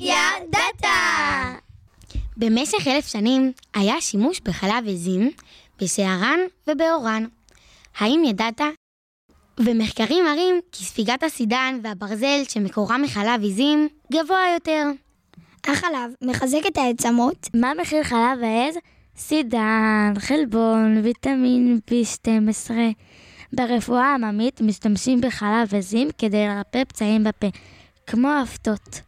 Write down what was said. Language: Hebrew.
ידעת? במשך אלף שנים היה שימוש בחלב עזים, בשערן ובאורן. האם ידעת? ומחקרים מראים כי ספיגת הסידן והברזל שמקורה מחלב עזים גבוה יותר. החלב מחזק את העצמות. מה מחיר חלב העז? סידן, חלבון, ויטמין B12. ברפואה העממית משתמשים בחלב עזים כדי לרפא פצעים בפה, כמו הפתות.